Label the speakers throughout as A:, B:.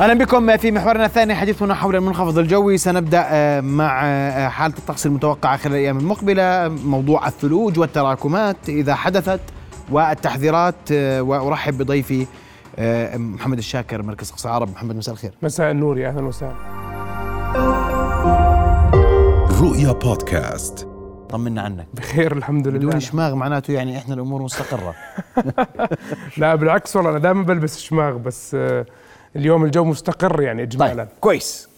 A: أهلا بكم في محورنا الثاني حديثنا حول المنخفض الجوي. سنبدأ آه، مع آه، حالة الطقس المتوقعة خلال الأيام المقبلة. موضوع الثلوج والتراكمات إذا حدثت والتحذيرات آه، وأرحب بضيفي محمد الشاكر مركز أقصى عرب. محمد مساء الخير.
B: مساء النور يا أهلا وسهلا.
A: رؤيا بودكاست. طمنا عنك.
B: بخير الحمد لله.
A: بدون شماغ معناته يعني إحنا الأمور مستقرة.
B: لا بالعكس والله أنا دائما بلبس شماغ بس اليوم الجو مستقر يعني اجمالا.
A: طيب كويس.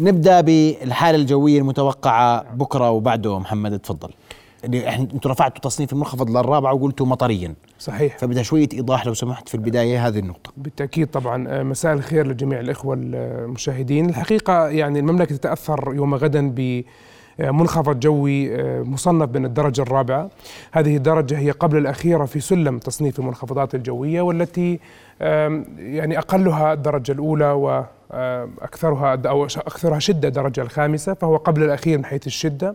A: نبدأ بالحالة الجوية المتوقعة بكرة وبعده محمد تفضل. اللي إحنا أنتم رفعتوا تصنيف المنخفض للرابعة وقلتوا مطريا.
B: صحيح.
A: فبدها شوية إيضاح لو سمحت في البداية هذه النقطة.
B: بالتأكيد طبعا آه، مساء الخير لجميع الإخوة المشاهدين. الحقيقة يعني المملكة تتأثر يوم غدا ب منخفض جوي آه، مصنف من الدرجة الرابعة. هذه الدرجة هي قبل الأخيرة في سلم تصنيف المنخفضات الجوية والتي يعني أقلها الدرجة الأولى وأكثرها أو أكثرها شدة الدرجة الخامسة فهو قبل الأخير من حيث الشدة.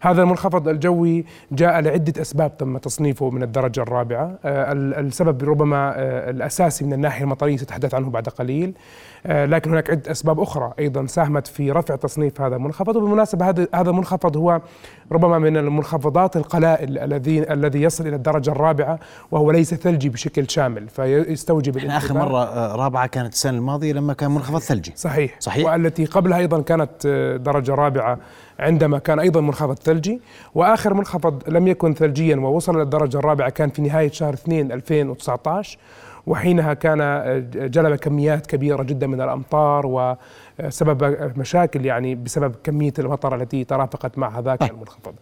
B: هذا المنخفض الجوي جاء لعدة أسباب تم تصنيفه من الدرجة الرابعة. آه، السبب ربما آه، الأساسي من الناحية المطرية سأتحدث عنه بعد قليل. آه، لكن هناك عدة أسباب أخرى أيضا ساهمت في رفع تصنيف هذا المنخفض. وبالمناسبة هذا هذا المنخفض هو ربما من المنخفضات القلائل الذي الذي يصل إلى الدرجة الرابعة وهو ليس ثلجي بشكل شامل فيستوجب
A: إحنا آخر مرة رابعة كانت السنة الماضية لما كان منخفض ثلجي.
B: صحيح. صحيح؟ والتي قبلها أيضا كانت درجة رابعة. عندما كان أيضا منخفض ثلجي وآخر منخفض لم يكن ثلجيا ووصل للدرجة الرابعة كان في نهاية شهر 2 2019 وحينها كان جلب كميات كبيرة جدا من الأمطار وسبب مشاكل يعني بسبب كمية المطر التي ترافقت مع هذاك طيب. المنخفض.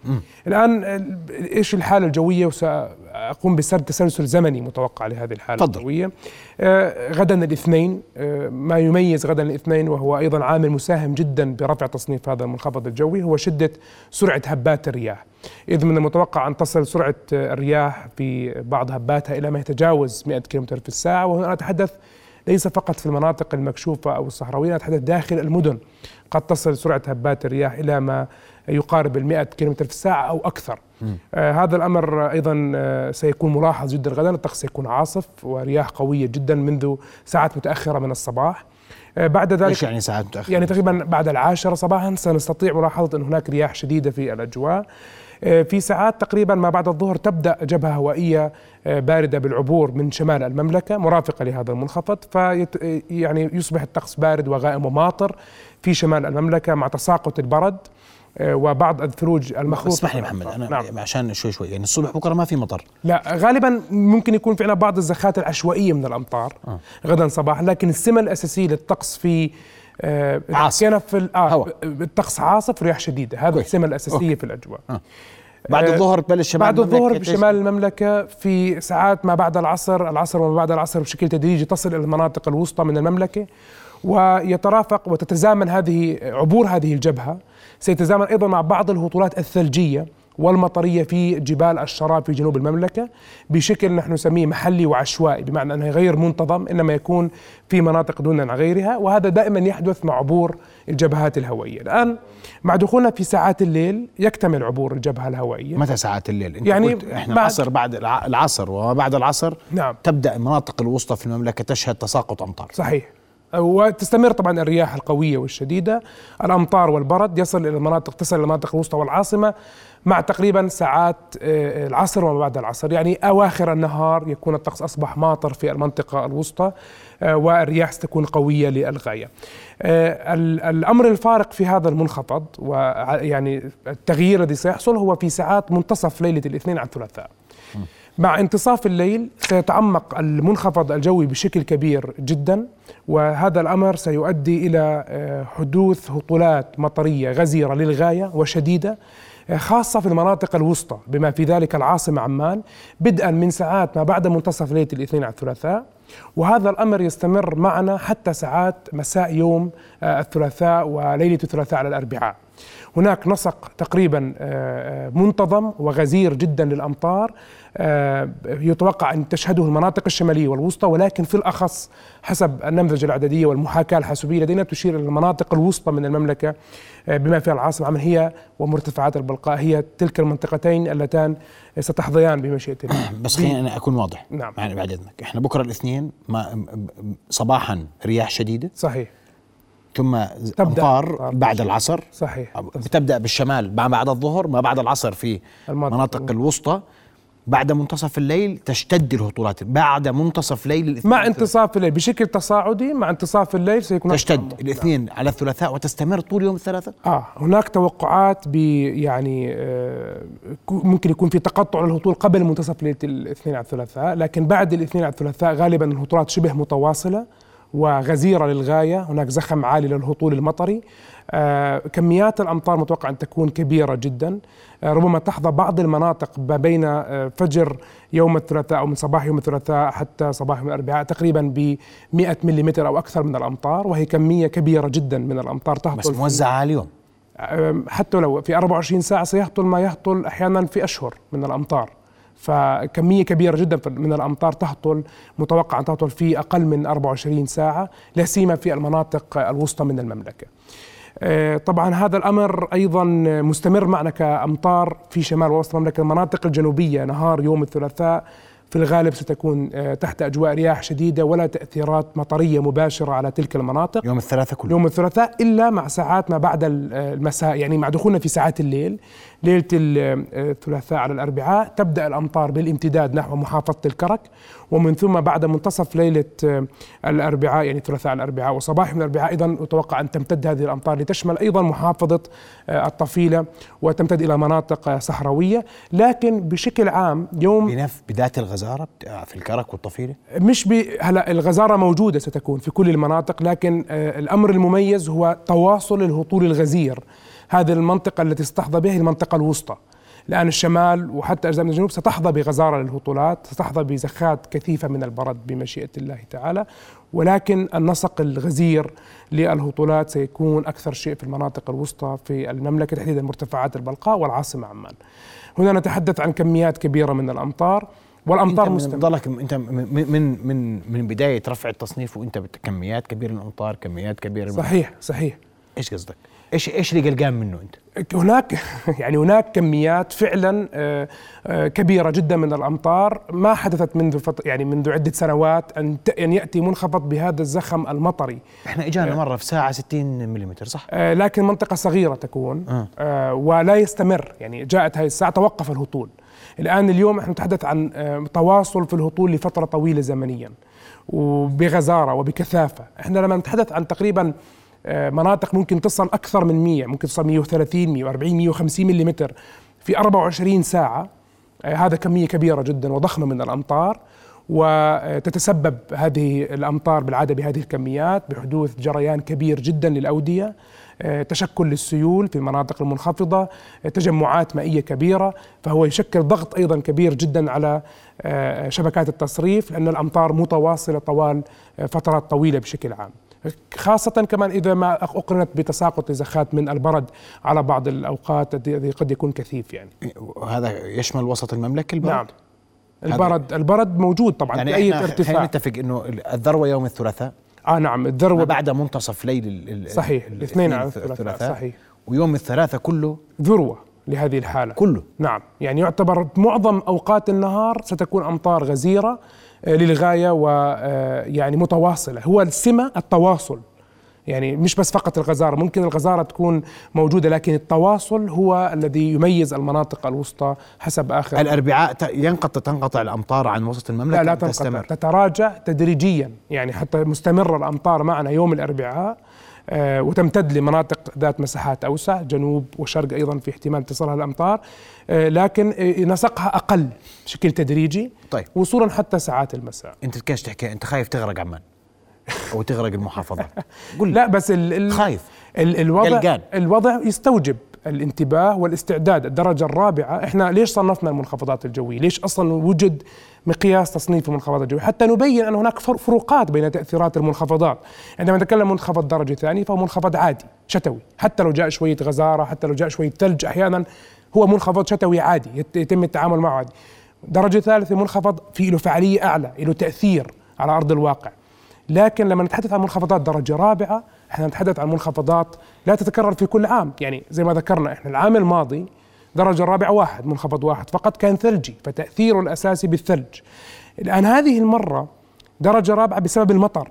B: الآن إيش الحالة الجوية؟ وسأقوم بسرد تسلسل زمني متوقع لهذه الحالة فضل. الجوية. آه غدا الاثنين آه ما يميز غدا الاثنين وهو أيضا عامل مساهم جدا برفع تصنيف هذا المنخفض الجوي هو شدة سرعة هبات الرياح. إذ من المتوقع أن تصل سرعة الرياح في بعض هباتها إلى ما يتجاوز 100 كم في الساعة وهنا أتحدث ليس فقط في المناطق المكشوفة أو الصحراوية أتحدث داخل المدن قد تصل سرعة هبات الرياح إلى ما يقارب ال 100 كم في الساعة أو أكثر. آه هذا الأمر أيضا آه سيكون ملاحظ جدا غدا. الطقس سيكون عاصف ورياح قوية جدا منذ ساعات متأخرة من الصباح.
A: آه بعد ذلك إيش يعني ساعات متأخرة؟
B: يعني تقريبا بعد العاشرة صباحا سنستطيع ملاحظة أن هناك رياح شديدة في الأجواء. في ساعات تقريبا ما بعد الظهر تبدأ جبهة هوائية آه، باردة بالعبور من شمال المملكة مرافقة لهذا المنخفض في يعني يصبح الطقس بارد وغائم وماطر في شمال المملكة مع تساقط البرد آه، وبعض الثلوج المخلوط
A: اسمح لي محمد أنا نعم. عشان شوي شوي يعني الصبح بكرة ما في مطر
B: لا غالبا ممكن يكون في بعض الزخات العشوائية من الأمطار آه. غدا صباحا لكن السمة الأساسية للطقس في
A: آه عاصف.
B: في آه الطقس عاصف رياح شديدة. هذا السمة الأساسية أوكي. في الأجواء. آه.
A: بعد آه الظهر تبلش
B: شمال بعد الظهر بشمال المملكة في ساعات ما بعد العصر العصر وما بعد العصر بشكل تدريجي تصل إلى المناطق الوسطى من المملكة ويترافق وتتزامن هذه عبور هذه الجبهة. سيتزامن أيضا مع بعض الهطولات الثلجية. والمطرية في جبال الشراب في جنوب المملكة. بشكل نحن نسميه محلي وعشوائي بمعنى أنه غير منتظم إنما يكون في مناطق دون عن غيرها وهذا دائما يحدث مع عبور الجبهات الهوائية. الآن مع دخولنا في ساعات الليل يكتمل عبور الجبهة الهوائية.
A: متى ساعات الليل؟ أنت يعني قلت إحنا بعد العصر بعد العصر وما بعد العصر
B: نعم.
A: تبدأ المناطق الوسطى في المملكة تشهد تساقط أمطار.
B: صحيح. وتستمر طبعا الرياح القوية والشديدة. الأمطار والبرد يصل إلى المناطق تصل إلى المناطق الوسطى والعاصمة مع تقريبا ساعات آه، العصر وما بعد العصر. يعني أواخر النهار يكون الطقس أصبح ماطر في المنطقة الوسطى آه، والرياح ستكون قوية للغاية. آه، الأمر الفارق في هذا المنخفض ويعني التغيير الذي سيحصل هو في ساعات منتصف ليلة الاثنين على الثلاثاء. مع انتصاف الليل سيتعمق المنخفض الجوي بشكل كبير جدا وهذا الأمر سيؤدي إلى آه، حدوث هطولات مطرية غزيرة للغاية وشديدة آه، خاصة في المناطق الوسطى بما في ذلك العاصمة عمان بدءا من ساعات ما بعد منتصف ليلة الاثنين على الثلاثاء. وهذا الأمر يستمر معنا حتى ساعات مساء يوم آه، الثلاثاء وليلة الثلاثاء على الأربعاء. هناك نسق تقريبا منتظم وغزير جدا للأمطار يتوقع أن تشهده المناطق الشمالية والوسطى ولكن في الأخص حسب النمذجة الاعداديه والمحاكاة الحاسوبية لدينا تشير إلى المناطق الوسطى من المملكة بما فيها العاصمة. عمان هي ومرتفعات البلقاء هي تلك المنطقتين اللتان ستحظيان بمشيئة الله.
A: بس خليني أنا أكون واضح.
B: نعم.
A: يعني بعد إذنك إحنا بكرة الاثنين ما صباحا رياح شديدة.
B: صحيح.
A: ثم امطار بعد العصر.
B: صحيح.
A: بتبدا بالشمال ما بعد الظهر ما بعد العصر في المناطق. الوسطى. بعد منتصف الليل تشتد الهطولات بعد منتصف ليل
B: الاثنين. مع انتصاف الليل بشكل تصاعدي مع انتصاف الليل سيكون
A: تشتد الاثنين نعم. على الثلاثاء وتستمر طول يوم الثلاثاء؟
B: آه هناك توقعات ب يعني آه ممكن يكون في تقطع للهطول قبل منتصف ليلة الاثنين على الثلاثاء لكن بعد الاثنين على الثلاثاء غالبا الهطولات شبه متواصلة وغزيرة للغاية هناك زخم عالي للهطول المطري. كميات الأمطار متوقع أن تكون كبيرة جدا. آه ربما تحظى بعض المناطق ما بين آه فجر يوم الثلاثاء أو من صباح يوم الثلاثاء حتى صباح يوم الأربعاء تقريبا ب 100 ملم أو أكثر من الأمطار وهي كمية كبيرة جدا من الأمطار تهطل
A: بس موزعة على اليوم.
B: آه، حتى لو في 24 ساعة سيهطل ما يهطل أحيانا في أشهر من الأمطار. فكمية كبيرة جدا من الأمطار تهطل متوقع أن تهطل في أقل من 24 ساعة لا سيما في المناطق الوسطى من المملكة. آه، طبعا هذا الأمر أيضا مستمر معنا كأمطار في شمال ووسط المملكة المناطق الجنوبية نهار يوم الثلاثاء في الغالب ستكون آه، تحت أجواء رياح شديدة ولا تأثيرات مطرية مباشرة على تلك المناطق.
A: يوم الثلاثاء كله.
B: يوم الثلاثاء إلا مع ساعات ما بعد المساء يعني مع دخولنا في ساعات الليل. ليلة الثلاثاء على الأربعاء تبدأ الأمطار بالامتداد نحو محافظة الكرك ومن ثم بعد منتصف ليلة الأربعاء يعني ثلاثاء الأربعاء وصباح من الأربعاء أيضا يتوقع أن تمتد هذه الأمطار لتشمل أيضا محافظة آه، الطفيلة وتمتد إلى مناطق صحراوية. لكن بشكل عام يوم
A: بنف بذات الغزارة في الكرك والطفيلة؟
B: مش ب... هلا الغزارة موجودة ستكون في كل المناطق لكن آه، الأمر المميز هو تواصل الهطول الغزير. هذه المنطقة التي ستحظى بها المنطقة الوسطى. الآن الشمال وحتى أجزاء من الجنوب ستحظى بغزارة للهطولات ستحظى بزخات كثيفة من البرد بمشيئة الله تعالى. ولكن النسق الغزير للهطولات سيكون أكثر شيء في المناطق الوسطى في المملكة تحديدا مرتفعات البلقاء والعاصمة عمان. هنا نتحدث عن كميات كبيرة من الأمطار والأمطار
A: مستمرة. أنت من من من من بداية رفع التصنيف وأنت كميات كبيرة من الأمطار كميات كبيرة
B: صحيح صحيح.
A: إيش قصدك؟ إيش إيش اللي قلقان منه أنت؟
B: هناك يعني هناك كميات فعلا آه، آه، كبيرة جدا من الأمطار ما حدثت منذ فط يعني منذ عدة سنوات أن أن يأتي منخفض بهذا الزخم المطري.
A: إحنا إجانا آه، مرة في ساعة 60 ملم صح؟
B: لكن منطقة صغيرة تكون آه. ولا يستمر يعني جاءت هذه الساعة توقف الهطول. الآن اليوم إحنا نتحدث عن تواصل في الهطول لفترة طويلة زمنيا وبغزارة وبكثافة، إحنا لما نتحدث عن تقريبا مناطق ممكن تصل أكثر من 100 ممكن تصل 130 140 150 ملم في 24 ساعة. آه، هذا كمية كبيرة جدا وضخمة من الأمطار وتتسبب هذه الأمطار بالعادة بهذه الكميات بحدوث جريان كبير جدا للأودية آه، تشكل للسيول في المناطق المنخفضة تجمعات مائية كبيرة. فهو يشكل ضغط أيضا كبير جدا على شبكات التصريف لأن الأمطار متواصلة طوال فترات طويلة بشكل عام. خاصة كمان إذا ما أقرنت بتساقط زخات من البرد على بعض الأوقات الذي قد يكون كثيف يعني.
A: هذا يشمل وسط المملكة البرد؟ نعم.
B: البرد البرد موجود طبعا
A: يعني أي ارتفاع. نتفق إنه الذروة يوم الثلاثاء.
B: آه نعم الذروة
A: بعد منتصف ليل
B: صحيح الاثنين على الثلاثاء. صحيح.
A: ويوم الثلاثاء كله
B: ذروة لهذه الحالة.
A: كله.
B: نعم يعني يعتبر معظم أوقات النهار ستكون أمطار غزيرة للغاية ويعني آه، متواصلة. هو السمة التواصل. يعني مش بس فقط الغزارة ممكن الغزارة تكون موجودة لكن التواصل هو الذي يميز المناطق الوسطى حسب آخر
A: الأربعاء ينقطع تنقطع الأمطار عن وسط المملكة؟
B: لا لا تنقطع. تستمر. تتراجع تدريجيا. يعني حتى مستمر الأمطار معنا يوم الأربعاء آه وتمتد لمناطق ذات مساحات أوسع جنوب وشرق أيضا في احتمال تصلها الأمطار. آه لكن آه نسقها أقل بشكل تدريجي
A: طيب.
B: وصولا حتى ساعات المساء.
A: أنت كيف تحكي؟ أنت خايف تغرق عمان؟ أو تغرق المحافظات
B: قل لا بس ال ال
A: خايف.
B: ال الوضع قلقان. الوضع يستوجب. الانتباه والاستعداد الدرجة الرابعة. إحنا ليش صنفنا المنخفضات الجوية؟ ليش أصلا وجد مقياس تصنيف المنخفضات الجوية؟ حتى نبين أن هناك فروقات بين تأثيرات المنخفضات. عندما نتكلم منخفض درجة ثانية فهو منخفض عادي شتوي. حتى لو جاء شوية غزارة حتى لو جاء شوية ثلج أحيانا هو منخفض شتوي عادي يتم التعامل معه عادي. درجة ثالثة منخفض في له فعالية أعلى له تأثير على أرض الواقع. لكن لما نتحدث عن منخفضات درجة رابعة إحنا نتحدث عن منخفضات لا تتكرر في كل عام. يعني زي ما ذكرنا إحنا العام الماضي درجة رابعة واحد منخفض واحد فقط كان ثلجي فتأثيره الأساسي بالثلج. الآن هذه المرة درجة رابعة بسبب المطر.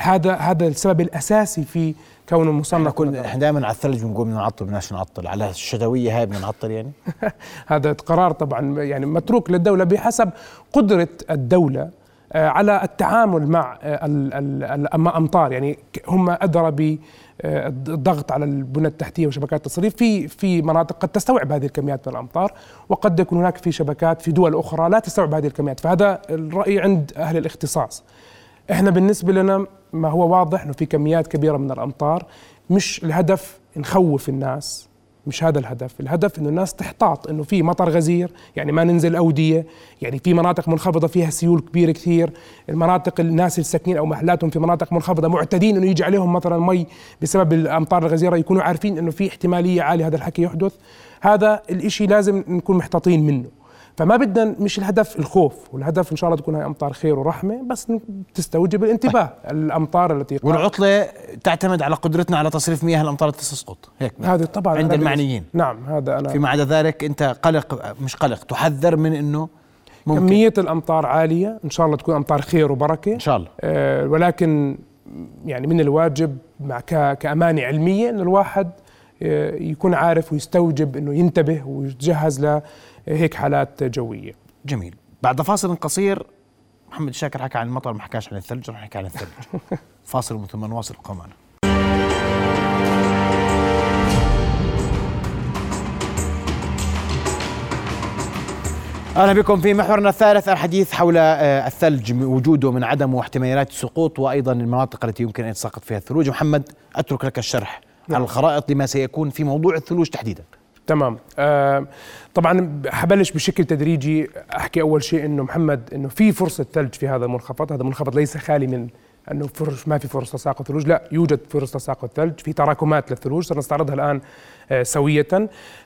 B: هذا هذا السبب الأساسي في كون المصنف
A: إحنا كنا إحنا دائما على الثلج بنقول بدنا نعطل بدناش نعطل. على الشتوية هاي بدنا نعطل يعني.
B: هذا قرار طبعا يعني متروك للدولة بحسب قدرة الدولة على التعامل مع آه، الامطار يعني هم أدرى بالضغط على البنى التحتية وشبكات التصريف. في في مناطق قد تستوعب هذه الكميات من الأمطار وقد يكون هناك في شبكات في دول أخرى لا تستوعب هذه الكميات. فهذا الرأي عند أهل الاختصاص. إحنا بالنسبة لنا ما هو واضح إنه في كميات كبيرة من الأمطار مش الهدف نخوف الناس. مش هذا الهدف. الهدف إنه الناس تحتاط إنه في مطر غزير يعني ما ننزل أودية يعني في مناطق منخفضة فيها سيول كبيرة كثير. المناطق الناس الساكنين أو محلاتهم في مناطق منخفضة معتدين إنه يجي عليهم مثلا مي بسبب الأمطار الغزيرة يكونوا عارفين إنه في احتمالية عالية هذا الحكي يحدث. هذا الإشي لازم نكون محتاطين منه. فما بدنا مش الهدف الخوف والهدف إن شاء الله تكون هاي أمطار خير ورحمة بس تستوجب الانتباه. طيب. الأمطار التي
A: والعطلة تعتمد على قدرتنا على تصريف مياه الأمطار التي تسقط.
B: هيك. هذا طبعا
A: عند المعنيين.
B: نعم هذا أنا
A: فيما عدا ذلك أنت قلق مش قلق تحذر من إنه
B: ممكن. كمية الأمطار عالية إن شاء الله تكون أمطار خير وبركة.
A: إن شاء الله.
B: آه ولكن يعني من الواجب مع كأمانة علمية انه الواحد آه، يكون عارف ويستوجب إنه ينتبه ويتجهز هيك حالات جوية.
A: جميل. بعد فاصل قصير محمد شاكر حكى عن المطر ما حكاش عن الثلج رح نحكي عن الثلج. فاصل ثم نواصل قمانا أهلا بكم في محورنا الثالث الحديث حول آه، الثلج وجوده من عدمه واحتمالات السقوط وأيضا المناطق التي يمكن أن يتساقط فيها الثلوج. محمد أترك لك الشرح نعم. على الخرائط لما سيكون في موضوع الثلوج تحديدا.
B: تمام. آه طبعا حبلش بشكل تدريجي أحكي أول شيء إنه محمد إنه في فرصة ثلج في هذا المنخفض. هذا المنخفض ليس خالي من إنه فرص ما في فرص تساقط ثلوج. لا يوجد فرص تساقط ثلج. في تراكمات للثلوج. سنستعرضها الآن آه سوية.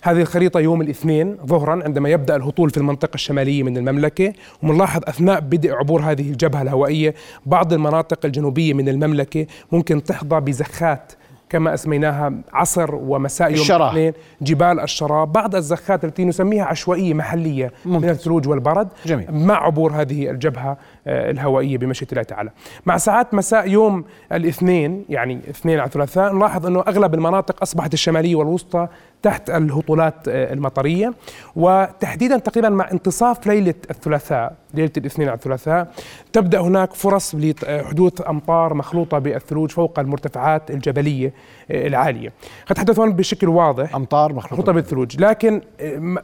B: هذه الخريطة يوم الاثنين ظهرا عندما يبدأ الهطول في المنطقة الشمالية من المملكة ومنلاحظ أثناء بدء عبور هذه الجبهة الهوائية بعض المناطق الجنوبية من المملكة ممكن تحظى بزخات كما أسميناها عصر ومساء يوم الاثنين جبال الشراب بعض الزخات التي نسميها عشوائية محلية ممكن. من الثلوج والبرد
A: جميل.
B: مع عبور هذه الجبهة آه، الهوائية بمشيئة الله تعالى مع ساعات مساء يوم الاثنين يعني اثنين على الثلاثاء نلاحظ أنه أغلب المناطق أصبحت الشمالية والوسطى تحت الهطولات آه، المطرية. وتحديدا تقريبا مع انتصاف ليلة الثلاثاء ليلة الاثنين على الثلاثاء تبدأ هناك فرص لحدوث أمطار مخلوطة بالثلوج فوق المرتفعات الجبلية آه، العالية. قد تحدثون بشكل واضح.
A: أمطار مخلوطة
B: بالثلوج. لكن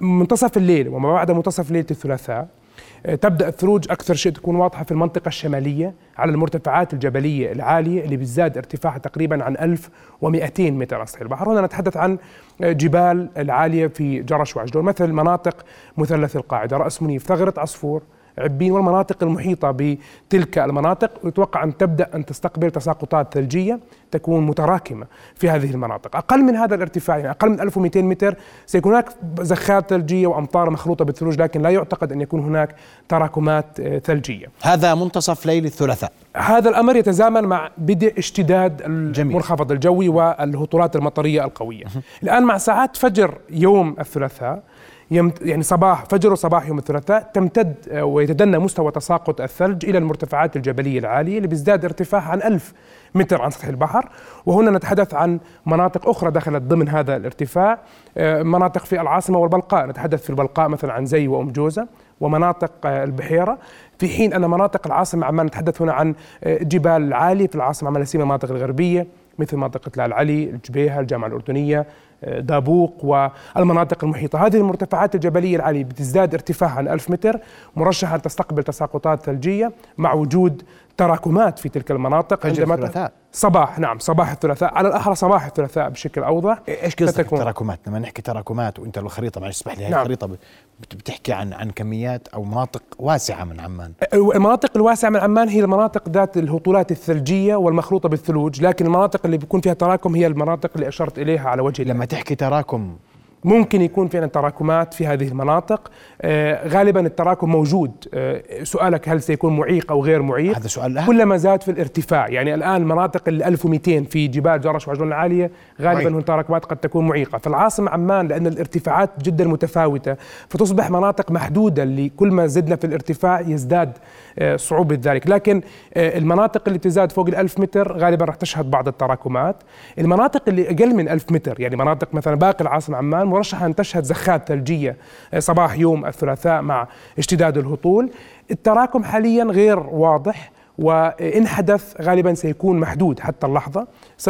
B: منتصف الليل وما بعد منتصف ليلة الثلاثاء آه، تبدأ الثلوج أكثر شيء تكون واضحة في المنطقة الشمالية على المرتفعات الجبلية العالية اللي بيزداد ارتفاعها تقريبا عن 1200 متر على سطح البحر. هنا نتحدث عن آه، جبال العالية في جرش وعجلون مثل مناطق مثلث القاعدة. رأس منيف ثغرة عصفور عبين والمناطق المحيطة بتلك المناطق يتوقع أن تبدأ أن تستقبل تساقطات ثلجية تكون متراكمة في هذه المناطق. أقل من هذا الارتفاع يعني أقل من 1200 متر سيكون هناك زخات ثلجية وأمطار مخلوطة بالثلوج لكن لا يعتقد أن يكون هناك تراكمات آه، ثلجية.
A: هذا منتصف ليل الثلاثاء.
B: هذا الأمر يتزامن مع بدء اشتداد المنخفض الجوي والهطولات المطرية القوية. الآن مع ساعات فجر يوم الثلاثاء يعني صباح فجر وصباح يوم الثلاثاء تمتد آه، ويتدنى مستوى تساقط الثلج إلى المرتفعات الجبلية العالية اللي بيزداد ارتفاعها عن ألف متر عن سطح البحر. وهنا نتحدث عن مناطق أخرى دخلت ضمن هذا الارتفاع آه، مناطق في العاصمة والبلقاء. نتحدث في البلقاء مثلا عن زي وأم جوزة ومناطق آه، البحيرة. في حين أن مناطق العاصمة عمان نتحدث هنا عن جبال عالية في العاصمة عمان سيما المناطق الغربية مثل منطقة العلي علي الجبيهة الجامعة الأردنية دابوق والمناطق المحيطة. هذه المرتفعات الجبلية العالية بتزداد ارتفاعها عن 1000 متر مرشحة تستقبل تساقطات ثلجية مع وجود تراكمات في تلك المناطق
A: فجر
B: عندما
A: الثلاثاء.
B: صباح نعم صباح الثلاثاء على الأحرى صباح الثلاثاء بشكل أوضح.
A: إيش قصدك التراكمات لما نحكي تراكمات وأنت الخريطة معلش اسمح لي هاي
B: نعم.
A: الخريطه بت- بتحكي عن عن كميات أو مناطق واسعة من عمان.
B: المناطق الواسعة من عمان هي المناطق ذات الهطولات الثلجية والمخلوطة بالثلوج لكن المناطق اللي بيكون فيها تراكم هي المناطق اللي أشرت إليها على وجه
A: لما تحكي تراكم
B: ممكن يكون فعلا تراكمات في هذه المناطق. آه غالبا التراكم موجود. آه سؤالك هل سيكون معيق أو غير معيق؟
A: هذا سؤال أهم.
B: كلما زاد في الارتفاع يعني الآن مناطق ال 1200 في جبال جرش وعجلون العالية غالبا
A: معيق.
B: هن تراكمات قد تكون معيقة. في العاصمة عمان لأن الارتفاعات جدا متفاوتة فتصبح مناطق محدودة اللي كل ما زدنا في الارتفاع يزداد آه، صعوبة ذلك. لكن المناطق اللي تزداد فوق الألف متر غالبا راح تشهد بعض التراكمات. المناطق اللي أقل من ألف متر يعني مناطق مثلا باقي العاصمة عمان مرشحة أن تشهد زخات ثلجية آه، صباح يوم الثلاثاء مع اشتداد الهطول. التراكم حاليا غير واضح. وإن حدث غالبا سيكون محدود حتى اللحظة.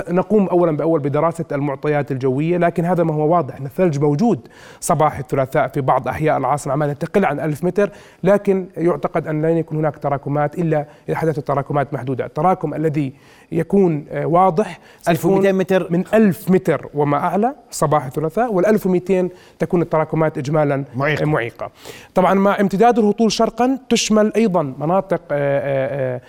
B: نقوم أولا بأول بدراسة المعطيات الجوية لكن هذا ما هو واضح أن الثلج موجود. صباح الثلاثاء في بعض أحياء العاصمة عمان تقل عن ألف متر لكن يعتقد أن لن يكون هناك تراكمات إلا إذا حدثت تراكمات محدودة. التراكم الذي يكون آه، واضح سيكون
A: 1200 متر.
B: من ألف متر وما أعلى صباح الثلاثاء وال 1200 تكون التراكمات إجمالا
A: معيقة.
B: معيقة. طبعا مع امتداد الهطول شرقا تشمل أيضا مناطق آه، آه، آه،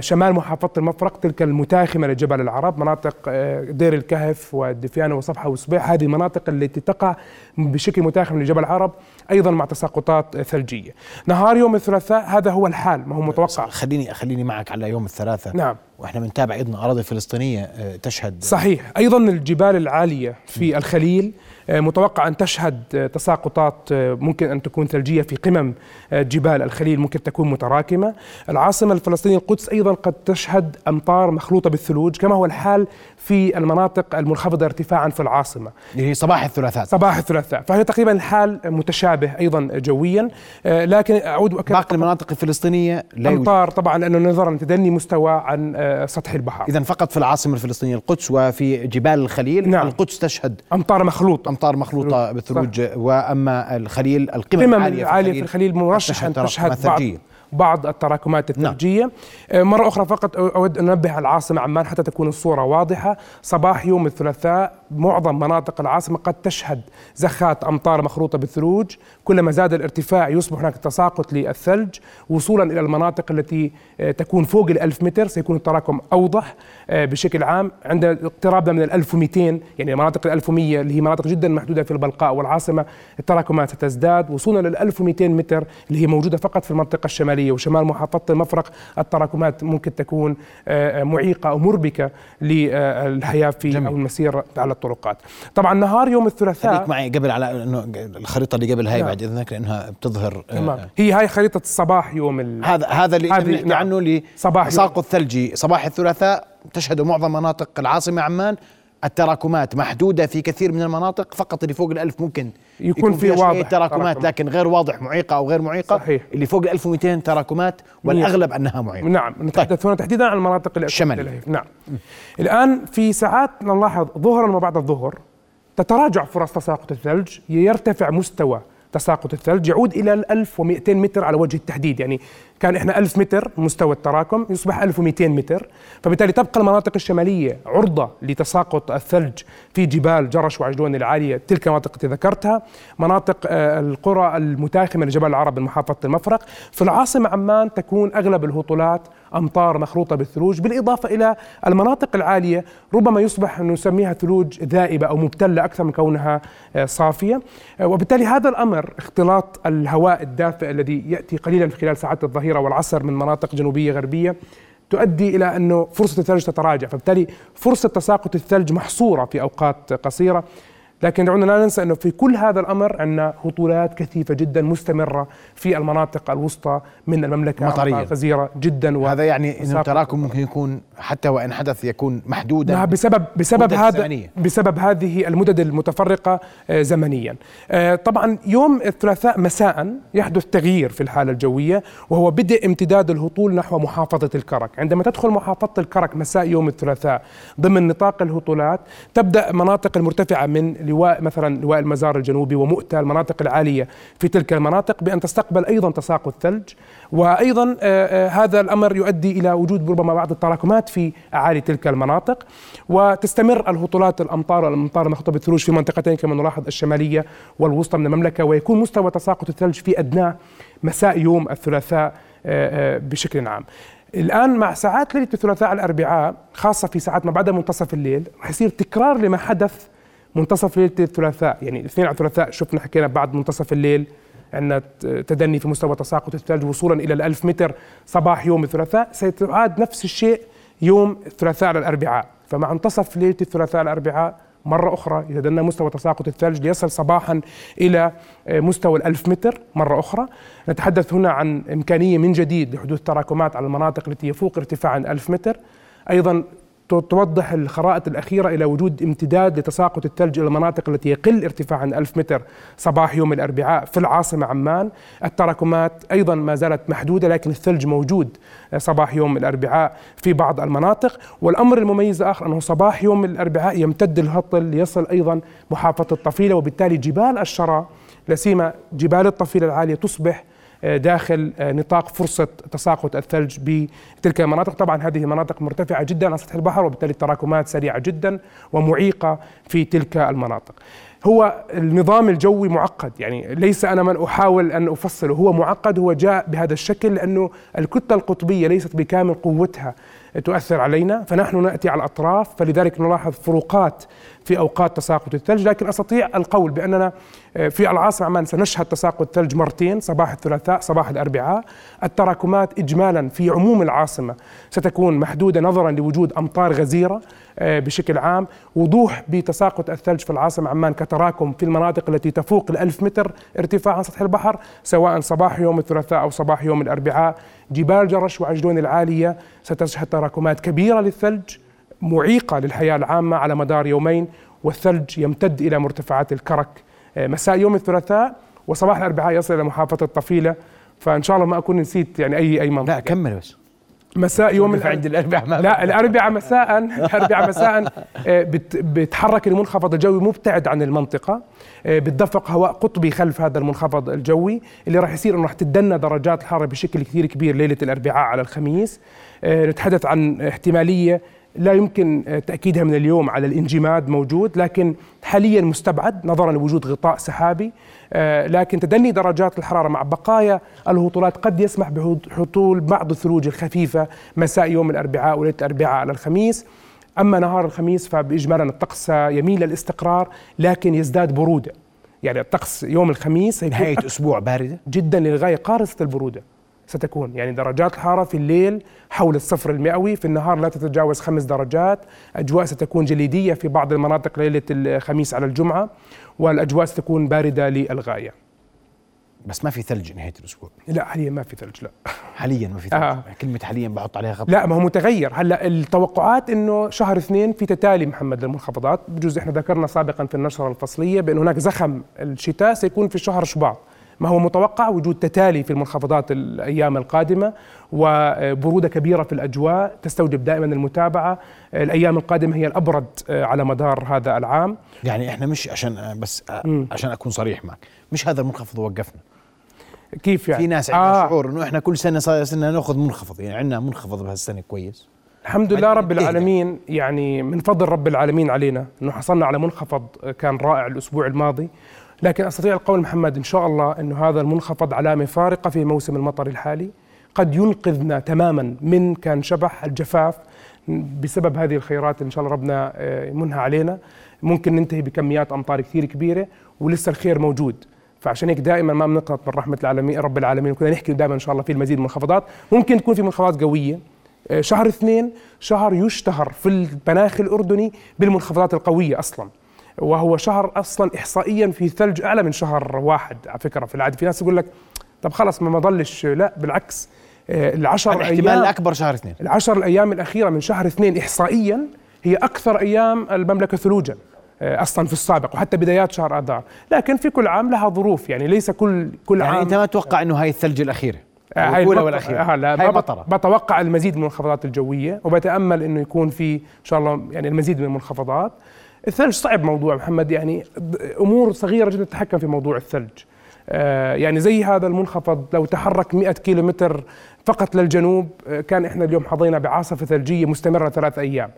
B: شمال محافظة المفرق تلك المتاخمة لجبل العرب مناطق آه، دير الكهف والدفيانة وصفحة وصبيح هذه المناطق التي تقع بشكل متاخم لجبل العرب أيضا مع تساقطات ثلجية. نهار يوم الثلاثاء هذا هو الحال ما هو متوقع.
A: خليني خليني معك على يوم الثلاثاء.
B: نعم.
A: وإحنا بنتابع أيضا أراضي فلسطينية آه، تشهد.
B: صحيح. أيضا الجبال العالية في الخليل آه، متوقع أن تشهد آه، تساقطات آه، ممكن أن تكون ثلجية في قمم آه، جبال الخليل ممكن تكون متراكمة. العاصمة الفلسطينية القدس أيضا قد تشهد أمطار مخلوطة بالثلوج كما هو الحال في المناطق المنخفضة ارتفاعا في العاصمة.
A: اللي هي صباح الثلاثاء.
B: صباح الثلاثاء. فهي تقريبا الحال متشابه أيضا جويا. آه، لكن أعود واكرر
A: باقي المناطق الفلسطينية لا
B: أمطار طبعا لأنه نظرا لتدني مستوى عن آه، سطح البحر.
A: اذا فقط في العاصمة الفلسطينية القدس وفي جبال الخليل
B: نعم.
A: القدس تشهد
B: أمطار مخلوطه
A: امطار مخلوطة بالثلوج وأما الخليل القمم
B: العالية في الخليل
A: تشهد
B: أن تشهد بعض. بعض التراكمات
A: نعم.
B: الثلجية. آه، مرة أخرى فقط أود أن أنبه على العاصمة عمان حتى تكون الصورة واضحة. صباح يوم الثلاثاء معظم مناطق العاصمة قد تشهد زخات أمطار مخلوطة بالثلوج. كلما زاد الارتفاع يصبح هناك تساقط للثلج. وصولا إلى المناطق التي آه، تكون فوق الألف متر سيكون التراكم أوضح آه، بشكل عام. عند اقترابنا من الألف ومئتين يعني مناطق الألف ومية اللي هي مناطق جدا محدودة في البلقاء والعاصمة التراكمات ستزداد وصولا للألف ومئتين متر اللي هي موجودة فقط في المنطقة الشمالية. وشمال محافظة المفرق التراكمات ممكن تكون آه، آه، معيقة أو مربكة للحياة في
A: جميل.
B: أو المسير على الطرقات طبعا نهار يوم
A: خليك
B: الثلاثاء
A: معي قبل على إنه الخريطة اللي قبل هاي
B: نعم.
A: بعد إذنك لأنها بتظهر آه،
B: تمام هي هاي خريطة الصباح يوم ال...
A: هذا هذا اللي بنحكي
B: نعم.
A: عنه
B: صباح
A: لتساقط ثلجي صباح الثلاثاء تشهد معظم مناطق العاصمة عمان التراكمات محدودة في كثير من المناطق فقط اللي فوق الألف ممكن
B: يكون في
A: فيها شوية
B: واضح
A: تراكمات
B: تراكم.
A: لكن غير واضح معيقة أو غير معيقة
B: صحيح.
A: اللي فوق ال 1200 تراكمات والأغلب أنها معيقة
B: نعم نتحدث هنا تحديدا عن المناطق اللي
A: الشمالية.
B: الشمالية نعم الآن في ساعات نلاحظ ظهرا وبعد الظهر تتراجع فرص تساقط الثلج يرتفع مستوى تساقط الثلج يعود إلى ال 1200 متر على وجه التحديد يعني كان إحنا 1000 متر مستوى التراكم يصبح 1200 متر. فبالتالي تبقى المناطق الشمالية عرضة لتساقط الثلج في جبال جرش وعجلون العالية تلك المناطق التي ذكرتها. مناطق آه، القرى المتاخمة لجبل العرب من محافظة المفرق. في العاصمة عمان تكون أغلب الهطولات أمطار مخلوطة بالثلوج. بالإضافة إلى المناطق العالية ربما يصبح نسميها ثلوج ذائبة أو مبتلة أكثر من كونها آه، صافية. آه، وبالتالي هذا الأمر اختلاط الهواء الدافئ الذي يأتي قليلا في خلال ساعات الظهيرة والعصر من مناطق جنوبية غربية تؤدي إلى أنه فرصة الثلج تتراجع فبالتالي فرصة تساقط الثلج محصورة في أوقات قصيرة. لكن دعونا لا ننسى أنه في كل هذا الأمر عندنا هطولات كثيفة جدا مستمرة في المناطق الوسطى من المملكة
A: مطرية.
B: أمطار غزيرة جدا
A: وهذا يعني
B: إنه
A: التراكم ممكن يكون حتى وإن حدث يكون محدودا
B: بسبب بسبب هذا
A: زمنية.
B: بسبب هذه المدد المتفرقة آه، زمنيا. آه، طبعا يوم الثلاثاء مساء يحدث تغيير في الحالة الجوية وهو بدء امتداد الهطول نحو محافظة الكرك، عندما تدخل محافظة الكرك مساء يوم الثلاثاء ضمن نطاق الهطولات تبدأ مناطق المرتفعة من لواء مثلا لواء المزار الجنوبي ومؤتة المناطق العالية في تلك المناطق بأن تستقبل أيضا تساقط ثلج وأيضا آه، هذا الأمر يؤدي إلى وجود ربما بعض التراكمات في أعالي تلك المناطق. وتستمر الهطولات الأمطار والأمطار المخطوطة بالثلوج في منطقتين كما نلاحظ الشمالية والوسطى من المملكة ويكون مستوى تساقط الثلج في أدناه مساء يوم الثلاثاء بشكل عام. الآن مع ساعات ليلة الثلاثاء الأربعاء خاصة في ساعات ما بعد منتصف الليل رح يصير تكرار لما حدث منتصف ليله الثلاثاء يعني الاثنين على الثلاثاء شفنا حكينا بعد منتصف الليل عندنا تدني في مستوى تساقط الثلج وصولا إلى الألف متر صباح يوم الثلاثاء. سيتعاد نفس الشيء يوم الثلاثاء الأربعاء. فمع منتصف ليله الثلاثاء الأربعاء مرة أخرى يتدنى مستوى تساقط الثلج ليصل صباحا إلى آه، مستوى الألف متر مرة أخرى. نتحدث هنا عن إمكانية من جديد لحدوث تراكمات على المناطق التي يفوق ارتفاعا ألف متر. أيضا توضح الخرائط الأخيرة إلى وجود امتداد لتساقط الثلج إلى المناطق التي يقل ارتفاعا ألف متر صباح يوم الأربعاء في العاصمة عمان. التراكمات أيضا ما زالت محدودة لكن الثلج موجود صباح يوم الأربعاء في بعض المناطق. والأمر المميز الآخر أنه صباح يوم الأربعاء يمتد الهطل ليصل أيضا محافظة الطفيلة وبالتالي جبال الشرى لا سيما جبال الطفيلة العالية تصبح داخل نطاق فرصة تساقط الثلج بتلك المناطق. طبعا هذه المناطق مرتفعة جدا على سطح البحر وبالتالي التراكمات سريعة جدا ومعيقة في تلك المناطق. هو النظام الجوي معقد يعني ليس أنا من أحاول أن أفصله هو معقد هو جاء بهذا الشكل لأنه الكتلة القطبية ليست بكامل قوتها. تؤثر علينا فنحن نأتي على الأطراف فلذلك نلاحظ فروقات في أوقات تساقط الثلج. لكن أستطيع القول بأننا آه، في العاصمة عمان سنشهد تساقط ثلج مرتين صباح الثلاثاء صباح الأربعاء. التراكمات اجمالا في عموم العاصمة ستكون محدودة نظرا لوجود أمطار غزيرة آه، بشكل عام. وضوح بتساقط الثلج في العاصمة عمان كتراكم في المناطق التي تفوق الألف متر ارتفاع عن سطح البحر سواء صباح يوم الثلاثاء أو صباح يوم الأربعاء. جبال جرش وعجلون العالية ستشهد تراكمات كبيرة للثلج معيقة للحياة العامة على مدار يومين والثلج يمتد إلى مرتفعات الكرك. آه، مساء يوم الثلاثاء وصباح الأربعاء يصل إلى محافظة الطفيلة. فإن شاء الله ما أكون نسيت يعني أي أي منطقة.
A: لا كمل بس.
B: مساء يوم
A: عند الأربعاء
B: لا الأربعاء مساء الأربعاء مساء. آه، بتحرك المنخفض الجوي مبتعد عن المنطقة. آه، بتدفق هواء قطبي خلف هذا المنخفض الجوي اللي راح يصير إنه راح تدنى درجات الحرارة بشكل كثير كبير ليلة الأربعاء على الخميس. آه، نتحدث عن احتمالية لا يمكن تأكيدها من اليوم على الانجماد موجود لكن حاليا مستبعد نظرا لوجود غطاء سحابي آه، لكن تدني درجات الحرارة مع بقايا الهطولات قد يسمح بحصول بعض الثلوج الخفيفة مساء يوم الأربعاء وليلة الأربعاء على الخميس. أما نهار الخميس فبإجمالا الطقس يميل للاستقرار لكن يزداد برودة. يعني الطقس يوم الخميس
A: نهاية أسبوع باردة؟
B: جدا للغاية قارصة البرودة. ستكون. يعني درجات الحرارة في الليل حول الصفر المئوي في النهار لا تتجاوز خمس درجات. أجواء ستكون جليدية في بعض المناطق ليلة الخميس على الجمعة والأجواء ستكون باردة للغاية.
A: بس ما في ثلج نهاية الأسبوع.
B: لا حاليا ما في ثلج لا.
A: حاليا ما في ثلج. آه. كلمة حاليا بحط عليها خط.
B: لا ما هو متغير. هلأ التوقعات إنه شهر اثنين في تتالي محمد للمنخفضات. بجوز إحنا ذكرنا سابقا في النشرة الفصلية بأن هناك زخم الشتاء سيكون في شهر شباط. ما هو متوقع؟ وجود تتالي في المنخفضات الأيام القادمة وبرودة كبيرة في الأجواء تستوجب دائما المتابعة. الأيام القادمة هي الأبرد على مدار هذا العام.
A: يعني إحنا مش عشان بس عشان أكون صريح معك مش هذا المنخفض وقفنا؟
B: كيف يعني؟
A: في ناس عندها آه. شعور إنه إحنا كل سنة صرنا نأخذ منخفض يعني عندنا منخفض بهالسنة كويس.
B: الحمد لله رب العالمين يعني من فضل رب العالمين علينا إنه حصلنا على منخفض كان رائع الأسبوع الماضي. لكن أستطيع القول محمد إن شاء الله انه هذا المنخفض علامة فارقة في موسم المطر الحالي. قد ينقذنا تماما من كان شبح الجفاف بسبب هذه الخيرات إن شاء الله ربنا آه، يمنها علينا. ممكن ننتهي بكميات أمطار كثير كبيرة ولسه الخير موجود. فعشان هيك دائما ما بنقنط من رحمة العالمين رب العالمين وكنا نحكي دائما إن شاء الله في المزيد من المنخفضات ممكن تكون في منخفضات قوية. آه، شهر اثنين شهر يشتهر في المناخ الأردني بالمنخفضات القوية أصلا. وهو شهر أصلا احصائيا في ثلج أعلى من شهر واحد. على فكرة في العاده في ناس يقول لك طب خلص ما ضلش. لا بالعكس.
A: آه، العشر الاحتمال أيام الأكبر شهر اثنين.
B: العشر الأيام الأخيرة من شهر اثنين احصائيا هي أكثر أيام المملكة ثلوجا آه، أصلا في السابق وحتى بدايات شهر آذار. لكن في كل عام لها ظروف. يعني ليس كل كل
A: يعني
B: عام
A: أنت ما تتوقع إنه هاي الثلج الأخيرة؟ آه، الأولى والأخيرة.
B: آه لا هاي مطره بتوقع المزيد من المنخفضات الجوية وبتأمل إنه يكون في إن شاء الله يعني المزيد من المنخفضات. الثلج صعب موضوع محمد يعني أمور صغيرة جدا تتحكم في موضوع الثلج. آه، يعني زي هذا المنخفض لو تحرك 100 كيلو متر فقط للجنوب آه، كان إحنا اليوم حظينا بعاصفة ثلجية مستمرة ثلاث أيام.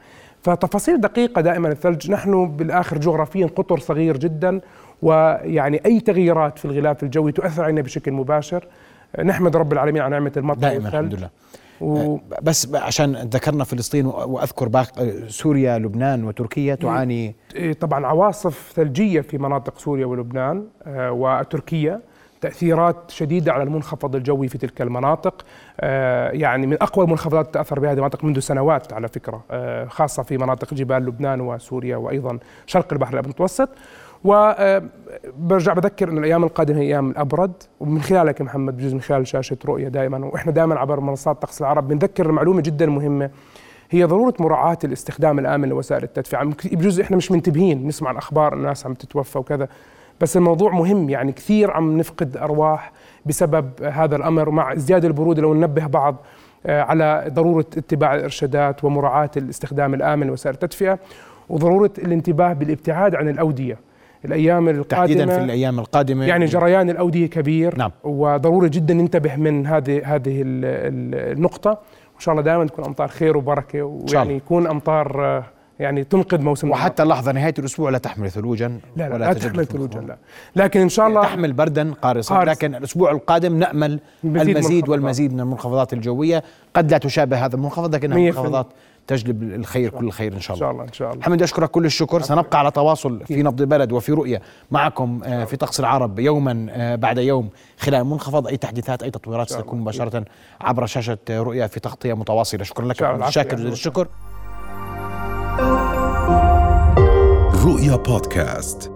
B: فتفاصيل دقيقة دائما الثلج. نحن بالآخر جغرافيا قطر صغير جدا ويعني أي تغييرات في الغلاف الجوي تؤثر علينا بشكل مباشر. نحمد رب العالمين على نعمة المطر
A: دائما الحمد لله. و... بس عشان ذكرنا فلسطين وأذكر باقي سوريا لبنان وتركيا تعاني.
B: إيه، طبعا عواصف ثلجية في مناطق سوريا ولبنان آه، وتركيا تأثيرات شديدة على المنخفض الجوي في تلك المناطق. آه، يعني من أقوى المنخفضات تأثر بهذه المناطق منذ سنوات على فكرة آه، خاصة في مناطق جبال لبنان وسوريا وأيضا شرق البحر المتوسط. وبرجع بذكر ان الأيام القادمة هي أيام الأبرد ومن خلالك محمد بجوز من خلال شاشة رؤية دائما وإحنا دائما عبر منصات طقس العرب بنذكر معلومة جدا مهمة هي ضرورة مراعاة الاستخدام الآمن لوسائل التدفئة. بجوز إحنا مش منتبهين نسمع عن أخبار الناس عم تتوفى وكذا بس الموضوع مهم يعني كثير عم نفقد أرواح بسبب هذا الأمر مع ازدياد البرودة لو ننبه بعض آه، على ضرورة اتباع الإرشادات ومراعاة الاستخدام الآمن لوسائل التدفئة وضرورة الانتباه بالابتعاد عن الأودية. الأيام القادمه
A: تحديدا في الأيام القادمة.
B: يعني جريان الأودية كبير. نعم. وضروري جدا ننتبه من هذه هذه النقطة. وإن شاء الله دائما تكون أمطار خير وبركة ويعني يكون أمطار آه، يعني تنقذ موسم
A: وحتى اللحظه نهاية الأسبوع لا تحمل ثلوجا
B: لا لا, ولا لا تحمل ثلوجا لا. لكن إن شاء الله
A: تحمل بردا قارصا. قارص. لكن الأسبوع القادم نأمل المزيد والمزيد من المنخفضات الجوية. قد لا تشابه هذا المنخفض لكنها منخفضات تجلب الخير كل الخير إن شاء الله.
B: إن شاء الله إن شاء الله.
A: حمد أشكرك كل الشكر. سنبقى على تواصل في نبض البلد وفي رؤية معكم آه، في طقس العرب يوما آه، بعد يوم خلال المنخفض أي تحديثات أي تطويرات ستكون مباشرة عبر شاشة رؤية في تغطية متواصلة. شكرا لك شاكر الشكر
C: رؤيا بودكاست.